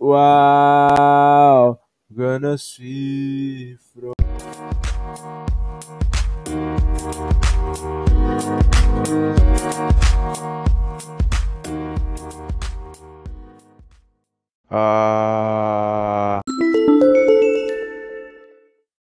Uau, gonna see from. Ah.